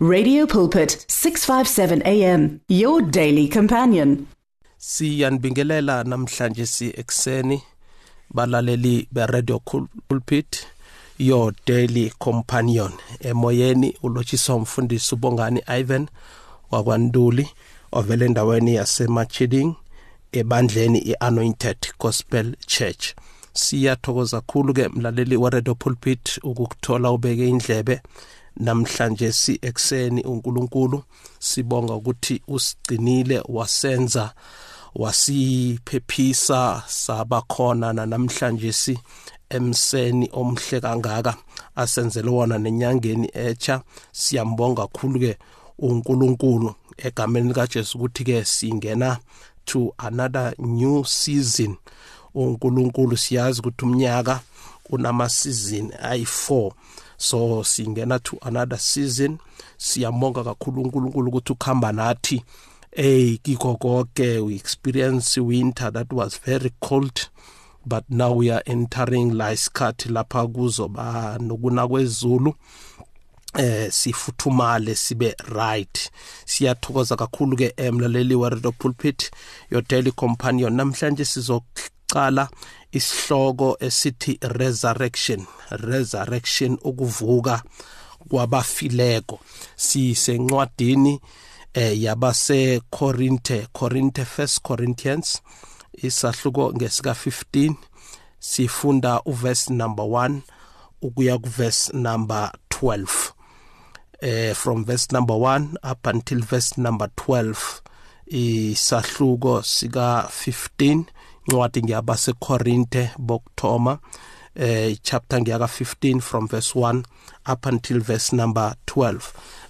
Radio Pulpit 657 AM your daily companion. Siyanibingelela namhlanje siekuseni balaleli be Radio Pulpit your daily companion. Emoyeni ulotshiswa umfundisi uBongani Ivan wakwanduli ovele endaweni yaseMachiding ebandleni iAnointed Gospel Church. Siyathokoza kakhulu ke mlaleli wa Radio Pulpit ukukuthola ubeke indlebe. namhlanje siekuseni uNkulunkulu sibonga ukuthi usigcinile wasenza wasiphephisa saba khona namhlanje si emseni omhle kangaka asenzele wona nenyangeni etsha siyambonga kakhulu ke uNkulunkulu egameni likaJesu ukuthi ke singena to another new season uNkulunkulu siyazi ukuthi umnyaka unama season ayi4 so singena to another season siyamonga kakhulu uNkulunkulu ukuthi ukhamba nathi hey kikho konke we experience winter that was very cold but now we are entering la isikhathi lapha kuzoba nokuna kwezulu eh sifuthumale sibe right siyathokoza kakhulu ke emlaleli eh, wa Radio Pulpit your daily companion namhlanje sizo okokucala isihloko esithi resurrection resurrection ukuvuka kwabafileko sisencwadini eh yabase Corinthe Corinthe first Corinthians isahluko ngesika 15 sifunda uverse number 1 ukuya kuverse number 12 eh from verse number 1 up until verse number 12 isahluko sika 15 incwadi ngiyabasekorinte bokuthoma eh chapter ngiyaka 15 from verse 1 up until verse number 12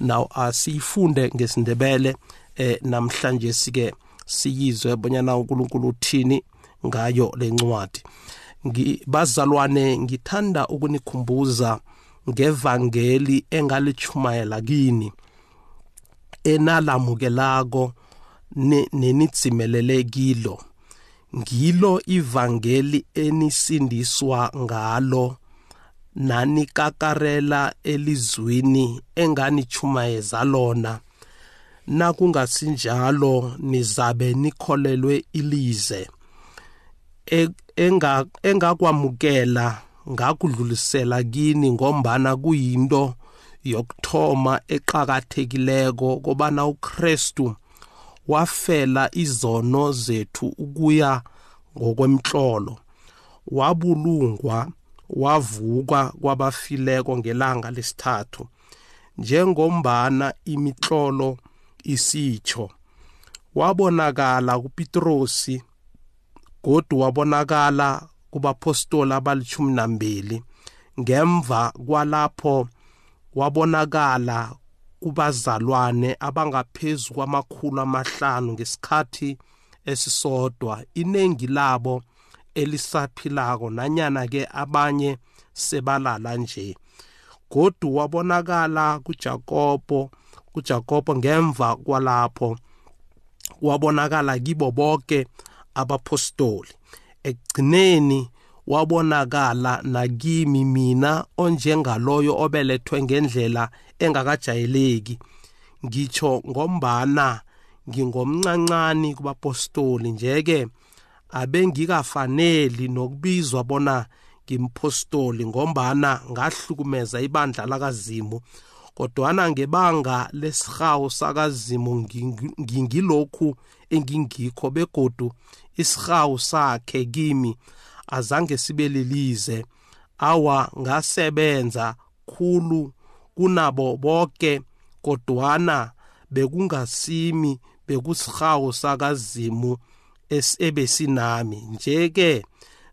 now asifunde ngesindebele eh namhlanje sike siyizwe bonyana uNkulunkulu uthini ngayo lencwadi ngibazalwane ngithanda ukunikhumbuza ngevangeli engalichumayela kini enalamukelako nenidzimelele kilo ne ngilo ivangeli enisindiswa ngalo nanikakarela elizwini enganichumayeza lona nakungasinjalo nizabe nikholelwe ilize e-, engakwamukela ngakudlulisela kini ngombana kuyinto yokuthoma eqakathekileko kobana uKristu wafela izono zethu ukuya ngokwemtlolo wabulungwa wavukwa kwabafileko ngelanga lesithathu njengombana imitlolo isitsho wabonakala kuPetrosi godu wabonakala kubapostoli abalithumi nambili ngemva kwalapho wabonakala kubazalwane abangaphezulu kwamakhulu amahlanu ngesikhathi esisodwa iningi labo elisaphilako nanyana ke abanye sebalala nje godu wabonakala kuJakobo kuJakobo ngemva kwalapho wabonakala kibo bonke abapostoli ekugcineni wabonakala nakimi mina onjengaloyo obelethwe ngendlela engakajayeleki ngitsho ngombana ngingomncancane kubapostoli njeke abengikafaneli nokubizwa bona ngimpostoli ngombana ngahlukumeza ibandla lakazimu kodwana ngebanga lesihawu sakazimu ngingilokhu engingikho begodu isihawu sakhe kimi azange sibe lilize awa ngasebenza khulu kunabo bonke kodwana bekungasimi bekusihawu sakazimu ebesinami nje-ke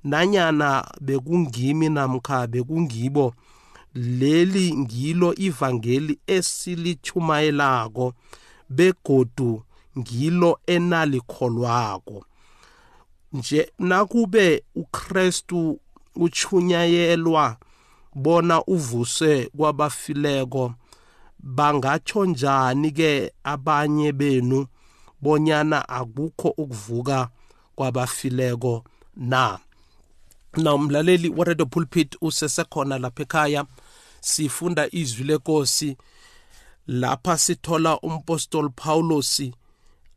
nanyana bekungimi namkha bekungibo leli ngilo ivangeli esilichumayelako begodu ngilo enalikholwako nje nakube uKristu uchunyayelwa bona uvuswe kwabafileko bangatsho njani ke abanye benu bonyana akukho ukuvuka kwabafileko na na umlaleli waredo pulpit usesekhona lapha ekhaya sifunda izwi lenkosi lapha sithola umpostoli pawulosi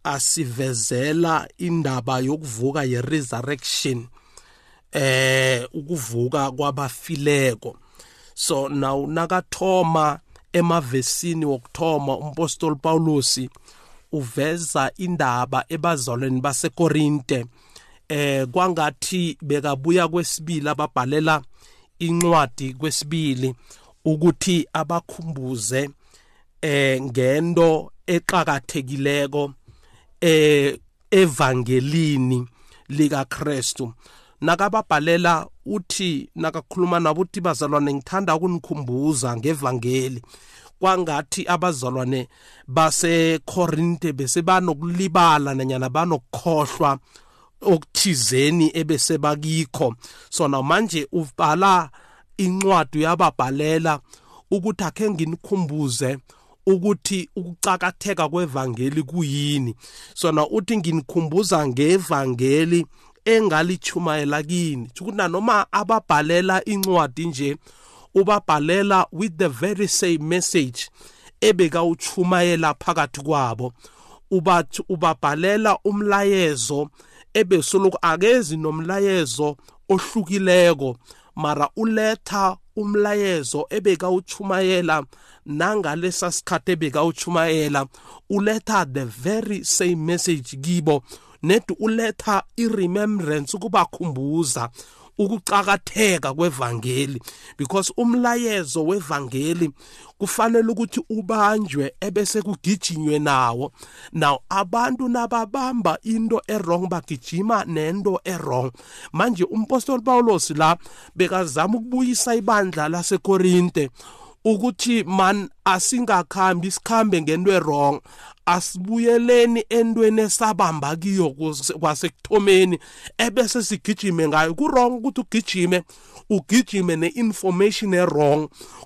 asivezela indaba yokuvuka ye-resurrection eh ukuvuka kwabafileko so now nakathoma emavesini wokuthoma umpostoli Paulusi uveza indaba ebazalweni baseKorinte eh kwangathi bekabuya kwesibili ababhalela incwadi kwesibili ukuthi abakhumbuze eh ngento eqhakathekileko eh evangelini likaKristu nakababhalela uthi nakakhuluma nabo uthi bazalwane ngithanda ukunikhumbuza ngevangeli kwangathi abazalwane basekorinte besebanokulibala nanyana banokukhohlwa okuthizeni ebesebakikho sona manje ubhala incwadi uyababhalela ukuthi akhe nginikhumbuze ukuthi ukucakatheka kwevangeli kuyini sona uthi nginikhumbuza ngevangeli engalichumayela kini ukuthi noma ababhalela incwadi nje ubabhalela with the very same message ebeka uchumayela phakathi kwabo ubathi ubabhalela umlayezo ebesoloko akezi nomlayezo ohlukileko mara uletha umlayezo ebeka uchumayela nangalesa sikhathi ebeka uchumayela uletha the very same message kibo net uletha iremembrance ukubakhumbuza ukucakatheka kwevangeli because umlayezo wevangeli kufanele ukuthi ubanjwe ebese kugijinywe nawo now abantu nababamba into errong bagijima nento errong manje umpostoli Paulus la bekazama ukubuyisa ibandla laseKorinte ukuthi man asingakhambi sikhambe ngento erong asibuyeleni entweni esabamba kiyo kwasekuthomeni ebese sigijime ngayo kurong ukuthi ugijime ugijime ne-information erong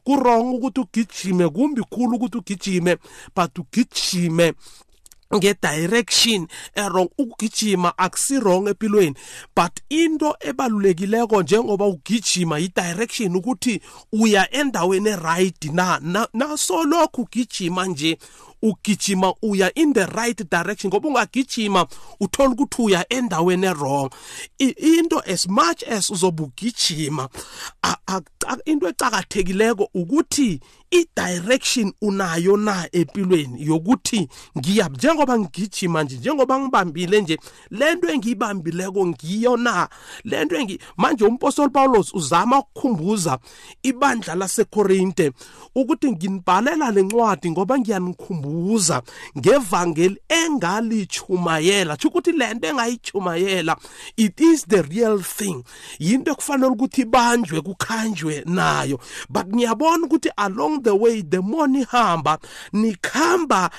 kurong ukuthi ugijime kumbi khulu ukuthi ugijime but ugijime ngedirection errong ukugijima akusi wrong empilweni but into ebalulekileko njengoba ugijima yidirection ukuthi uya endaweni right na nasolokhu ugijima nje ugijima uya in the right direction ngoba ungagijima uthola ukuthi uya endaweni errong into as much as uzobe ugijima into ecakathekileko ukuthi idirection unayo na empilweni yokuthi ngiya njengoba ngigijima nje njengoba ngibambile nje lento engiyibambileko ngiyo na lento engi manje umpostoli Paulus uzama ukukhumbuza ibandla laseKorinte ukuthi nginibhalela lencwadi ngoba ngiyanikhumbuza ngevangeli engalichumayela ukuthi lento engayichumayela it is the real thing yinto ekufanele ukuthi banjwe kukhanjwe nayo but ngiyabona ukuthi along along the way the more nihamba nikhamba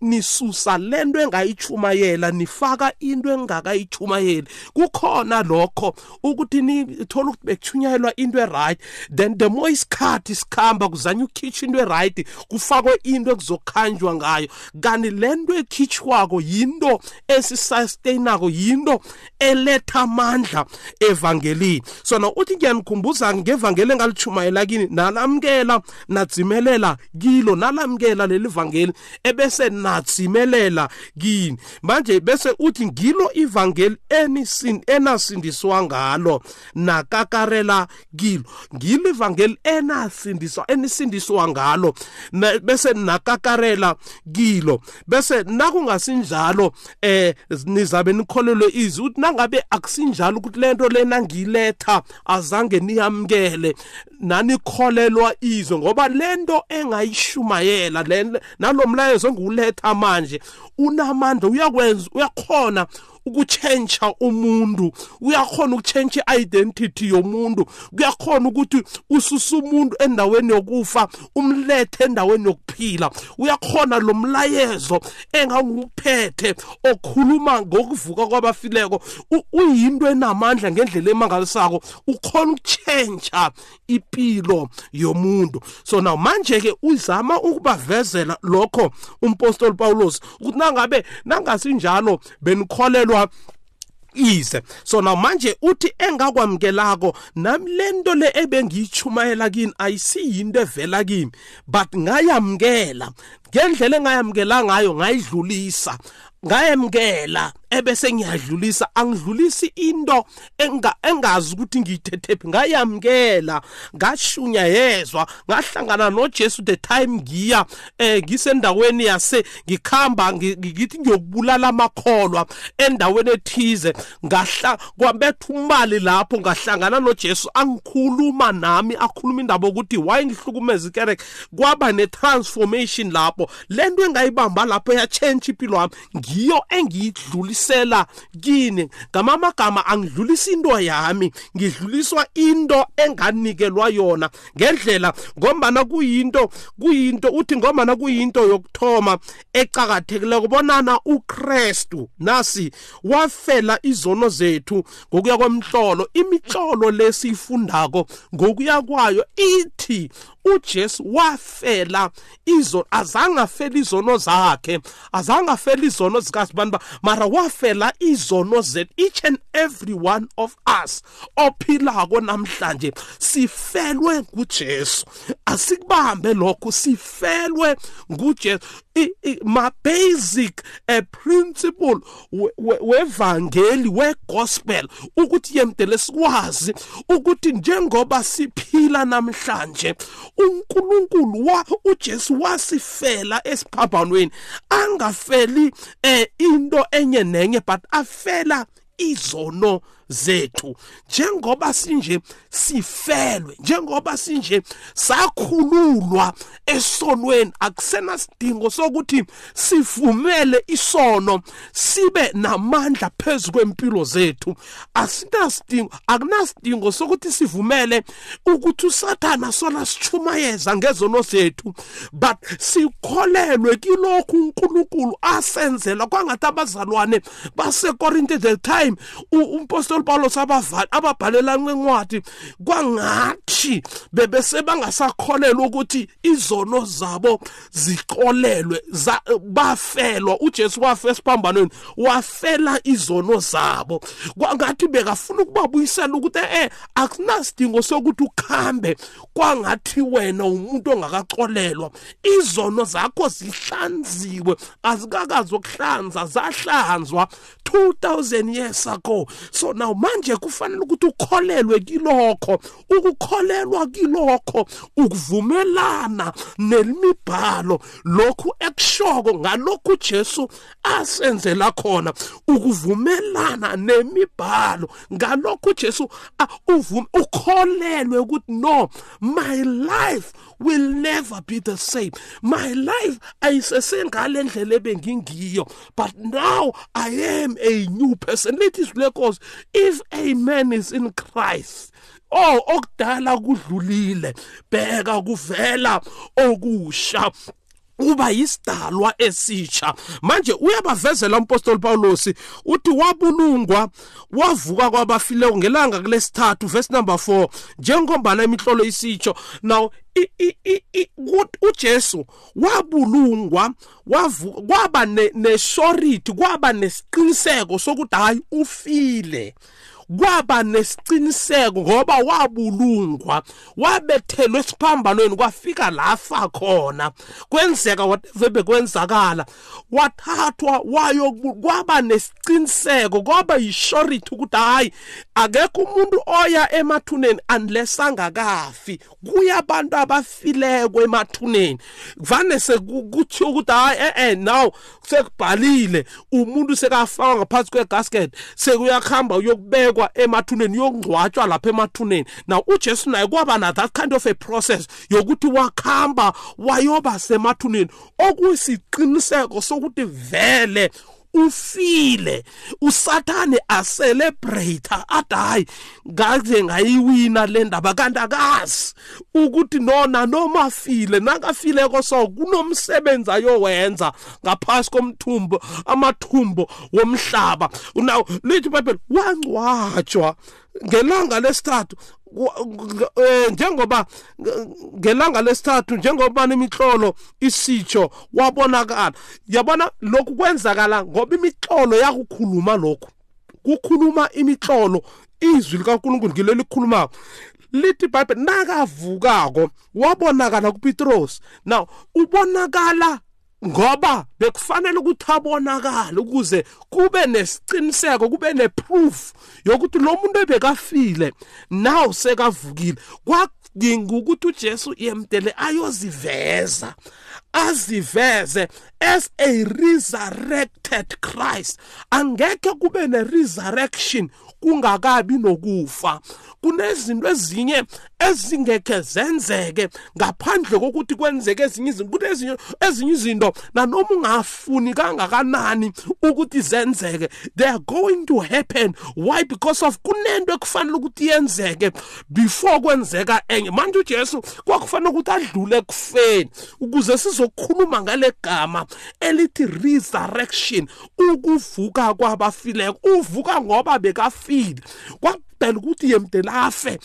nisusa lento engayichumayela nifaka into engakayichumayeli kukhona lokho ukuthi nithola ukuthi bekuchunyayelwa into eright then the more isikhathi sikhamba kuzanywa ukukhitshwa into eright kufakwe into ekuzokhanjwa ngayo kanti lento ekhitshwako yinto esisustainako yinto eletha amandla evangeli sona uthi ngiyanikhumbuza ngevangeli engalishumayela kini nalamkela nadzimelela kilo nalamkela leli vangeli ebese nadzimelela kini manje bese uthi ngilo ivangeli enasindiswa ngalo nakakarela kilo ngilo ivangeli enasindiswa enisindiswa ngalo na, bese nakakarela kilo bese nakungasinjalo eh nizabe nikholelwe izwi uthi nangabe akusinjalo ukuthi lento lena ngiletha azange niyamkele nanikholelwa izwe ngoba lento engayishumayela nalomlayezo ngiwuletha manje unamandla uyakwenza uyakhona ukutshentsha umuntu uyakhona ukutshentsha i-identity yomuntu kuyakhona ukuthi ususe umuntu endaweni yokufa umlethe endaweni yokuphila uyakhona lo mlayezo enganguphethe okhuluma ngokuvuka kwabafileko uyinto enamandla ngendlela emangalisako ukhona ukutshentsha impilo yomuntu so now manje-ke uzama ukubavezela lokho umpostoli pawulos ukuthi nangabe nangasinjalo benikholelwa kwakwa ise so now manje uthi engakwamukelako nami lento le ebengiyichumayela kini ayisiyinto evela kimi but ngayamukela ngendlela engayamukela ngayo ngayidlulisa ngayemukela ebese ngiyadlulisa angidlulisi into enga engazi ukuthi ngiyithethephi ngayamkela ngashunya yezwa ngahlangana noJesu the time ngiya eh ngisendaweni yase ngikhamba ngithi ngiyokubulala amakholwa endaweni ethize ngahla kwabetha umali lapho ngahlangana noJesu angikhuluma nami akhuluma indaba ukuthi why ngihlukumeza ikereke kwaba ne-transformation lapho lento engayibamba lapho ya-change impilo wami ngiyo engiyidlulisa ngidlulisela kini ngamamagama angidlulisi into yami ngidluliswa into enganikelwa yona ngendlela ngombana kuyinto kuyinto uthi ngombana kuyinto yokuthoma ecakathekile kubonana uKristu nasi wafela izono zethu ngokuya kwemhlolo imitsholo lesiyifundako ngokuya kwayo ithi uJesu wafela izo azange afela izono zakhe azange afela izono zikazibantu mara wafela izono zethu each and every one of us ophilako namhlanje sifelwe nguJesu asikubambe lokho sifelwe nguJesu ma-basic um eh, principle wevangeli wegospel ukuthi yemdele sikwazi ukuthi njengoba siphila namhlanje unkulunkulu ujesu wasifela esiphambanweni angafeli um into enye nenye but afela izono zethu njengoba sinje sifelwe njengoba sinje sakhululwa esonweni akusena sidingo sokuthi sivumele isono sibe namandla phezu kwempilo zethu asinasidingo akunasidingo sokuthi sivumele ukuthi usathana sona sithumayeza ngezono zethu but sikholelwe kilokhu unkulunkulu asenzela kwangathi abazalwane basekorinte the time umposto apostoli Paulus ababhalela incwadi kwangathi bebesebangasakholelwa ukuthi izono zabo zikolelwe bafelwa uJesu wafe esiphambanweni wafela izono zabo kwangathi bekafuna ukubabuyisela ukuthi eh akunasidingo sokuthi ukhambe kwangathi wena umuntu ongakacolelwa izono zakho zihlanziwe azikakazi ukuhlanza zahlanzwa 2000 years ago so nawo manje kufanele ukuthi ukholelwe kilokho ukukholelwa kilokho ukuvumelana nemibhalo lokhu ekushoko ngalokhu Jesu asenzela khona ukuvumelana nemibhalo ngalokhu Jesu uvume ukholelwe ukuthi no my life will never be the same my life ayisesengale ndlela ebengingiyo but now i am a new person lithi izwi lenkosi if a man is in Christ oh okudala kudlulile bheka kuvela okusha uba yisidalwa esitsha manje uyabavezela umpostoli Paulus uthi wabulungwa wavuka kwabafileyo ngelanga kulesithathu verse number 4 njengombana imihlolo isitsho now uJesu wabulungwa kwaba nesority kwaba nesiqiniseko sokuthi hayi ufile kwaba nesiqiniseko ngoba wabulungwa wabethelwe esiphambanweni kwafika lafa khona kwenzeka whatever bekwenzakala wathathwa wayo kwaba nesiqiniseko kwaba yishorithi ukuthi hayi akekho umuntu oya emathuneni unless angakafi kuyabantu abafileko emathuneni kuvane sekuthiyo ukuthi hayi e-e now sekubhalile umuntu sekafakwa ngaphansi kwegasket sekuyakuhamba uyokubeka yokubekwa emathuneni yokungcwatshwa lapha emathuneni now ujesu naye kwaba na that kind of a process yokuthi wakuhamba wayoba semathuneni okuyisiqiniseko sokuthi vele ufile usathane acelebrate athi hayi ngaze ngayiwina le ndaba kanti akazi ukuthi nona noma afile nakafileko so kunomsebenzi ayowenza ngaphasi komthumbo amathumbo womhlaba now lithi ibhayibheli wangcwatshwa ngelanga lesithathu Eh, njengoba ngelanga lesithathu njengoba imihlolo isitsho wabonakala yabona lokhu kwenzakala ngoba imihlolo yakukhuluma lokhu kukhuluma imihlolo izwi likaNkulunkulu ngileli likhulumako lithi ibhayibheli nakavukako wabonakala kupitros now ubonakala ngoba bekufanele ukuthi abonakale ukuze kube nesiqiniseko kube neproof yokuthi lo muntu ebekafile now sekavukile kwadinga ukuthi uJesu yemdele ayoziveza aziveze as a resurrected Christ angeke kube ne resurrection kungakabi nokufa kunezinto ezinye ezingekhe zenzeke ngaphandle kokuthi kwenzeke ezinye izinto kunezinye ezinye izinto nanoma ungafuni kangakanani ukuthi zenzeke they are going to happen why because of kunento ekufanele ukuthi yenzeke before kwenzeka enye manje uJesu kwakufanele ukuthi adlule ekufeni ukuze sizokhuluma ngale gama elithi resurrection ukuvuka kwabafileko uvuka ngoba bekafile udala ukuthi yemdela afe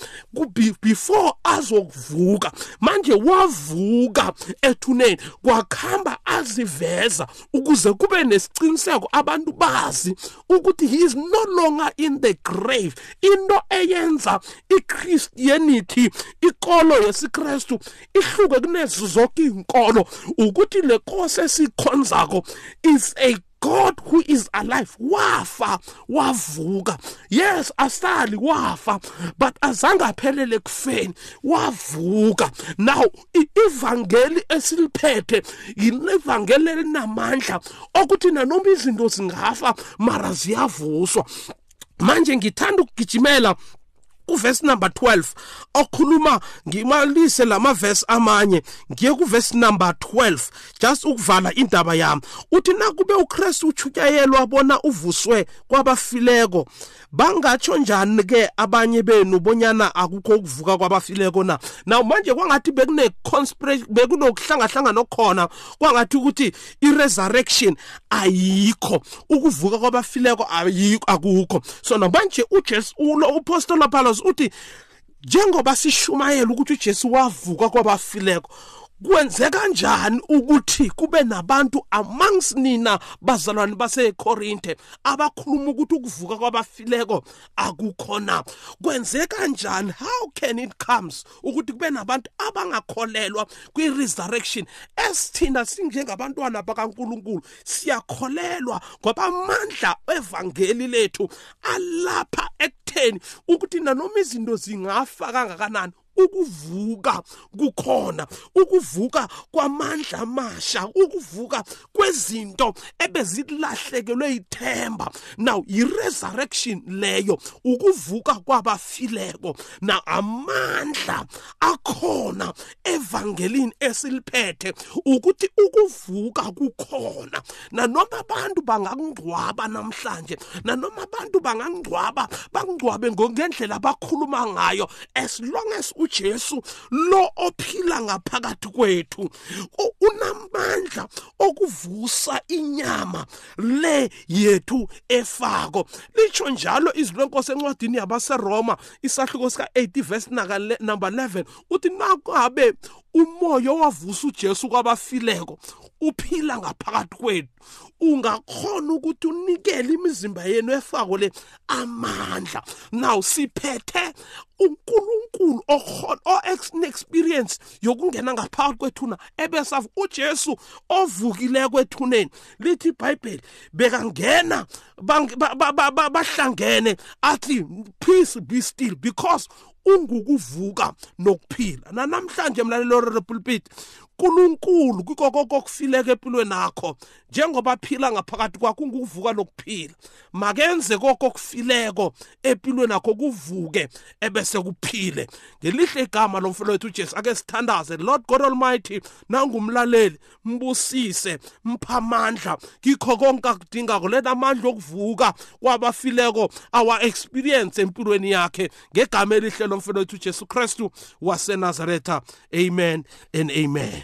before azokuvuka manje wavuka ethuneni kwakhamba aziveza ukuze kube nesiqiniseko abantu bazi ukuthi he is no longer in the grave into eyenza ichristianity ikolo yesikrestu ihluke kunezo zonke iy'nkolo ukuthi le nkosi esiyikhonzako is a God who is alive wafa wavuka yes asali wafa but azange aphelele kufeni wavuka now ivangeli esiliphethe yivangeli elinamandla okuthi nanoma izinto zingafa mara ziyavuswa manje ngithanda ukugijimela kuverse number 12 okhuluma ngimalise lamaverse amanye ngiye kuverse number 12 just ukuvala indaba yami uthi nakube uKristu uchutyayelwa bona uvuswe kwabafileko bangatsho njani ke abanye benu bonyana akukho ukuvuka kwabafileko na now manje kwangathi bekune bekunokuhlangahlangana okukhona kwangathi ukuthi i-resurrection ayikho ukuvuka kwabafileko akukho so namanje ujesu ulo upostola phalos uthi njengoba sishumayela ukuthi uJesu wavuka kwabafileko kwenzeka kanjani ukuthi kube nabantu amongst nina bazalwane baseKorinte abakhuluma ukuthi ukuvuka kwabafileko akukhona kwenzeka kanjani how can it comes ukuthi kube nabantu abangakholelwa kwi-resurrection esithina sinjengabantwana bakaNkuluNkulu siyakholelwa ngoba amandla evangeli lethu alapha ekutheni ukuthi nanoma izinto zingafa kangakanani ukuvuka kukhona ukuvuka kwamandla amasha ukuvuka kwezinto ebezilahlekelwe ithemba now i-resurrection leyo ukuvuka kwabafileko na amandla akhona evangelini esiliphethe ukuthi ukuvuka kukhona nanoma abantu bangangcwaba namhlanje nanoma abantu bangangcwaba bangcwabe ngendlela abakhuluma ngayo as long as u uJesu lo ophila ngaphakathi kwethu unamandla okuvusa inyama le yethu efako litsho njalo izwi lenkosi encwadini yabaseroma isahluko sika 80 verse number 11 uthi nakungabe umoya owavusa uJesu kwabafileko uphila ngaphakathi kwethu ungakhona ukuthi unikele imizimba yenu efako le amandla now siphethe uNkulunkulu o-experience yokungena ngaphakathi kwethuna ebesa uJesu ovukile kwethuneni lithi iBhayibheli bekangena bahlangene athi peace be still because ungukuvuka nokuphila nanamhlanje mlalelo repulpit uNkulunkulu kukho konke okufileke empilweni nakho njengoba phila ngaphakathi kwakho ungukuvuka lokuphila makenze konke okufileko empilweni nakho kuvuke ebese kuphile ngelihle igama lomfelo wethu ujesu ake sithandaze lord god almighty nangumlaleli mbusise mphamandla kikho konke akudingako lena amandla okuvuka kwabafileko awa-experience empilweni yakhe ngegama elihle lomfelo wethu ujesu kristu wasenazaretha amen and amen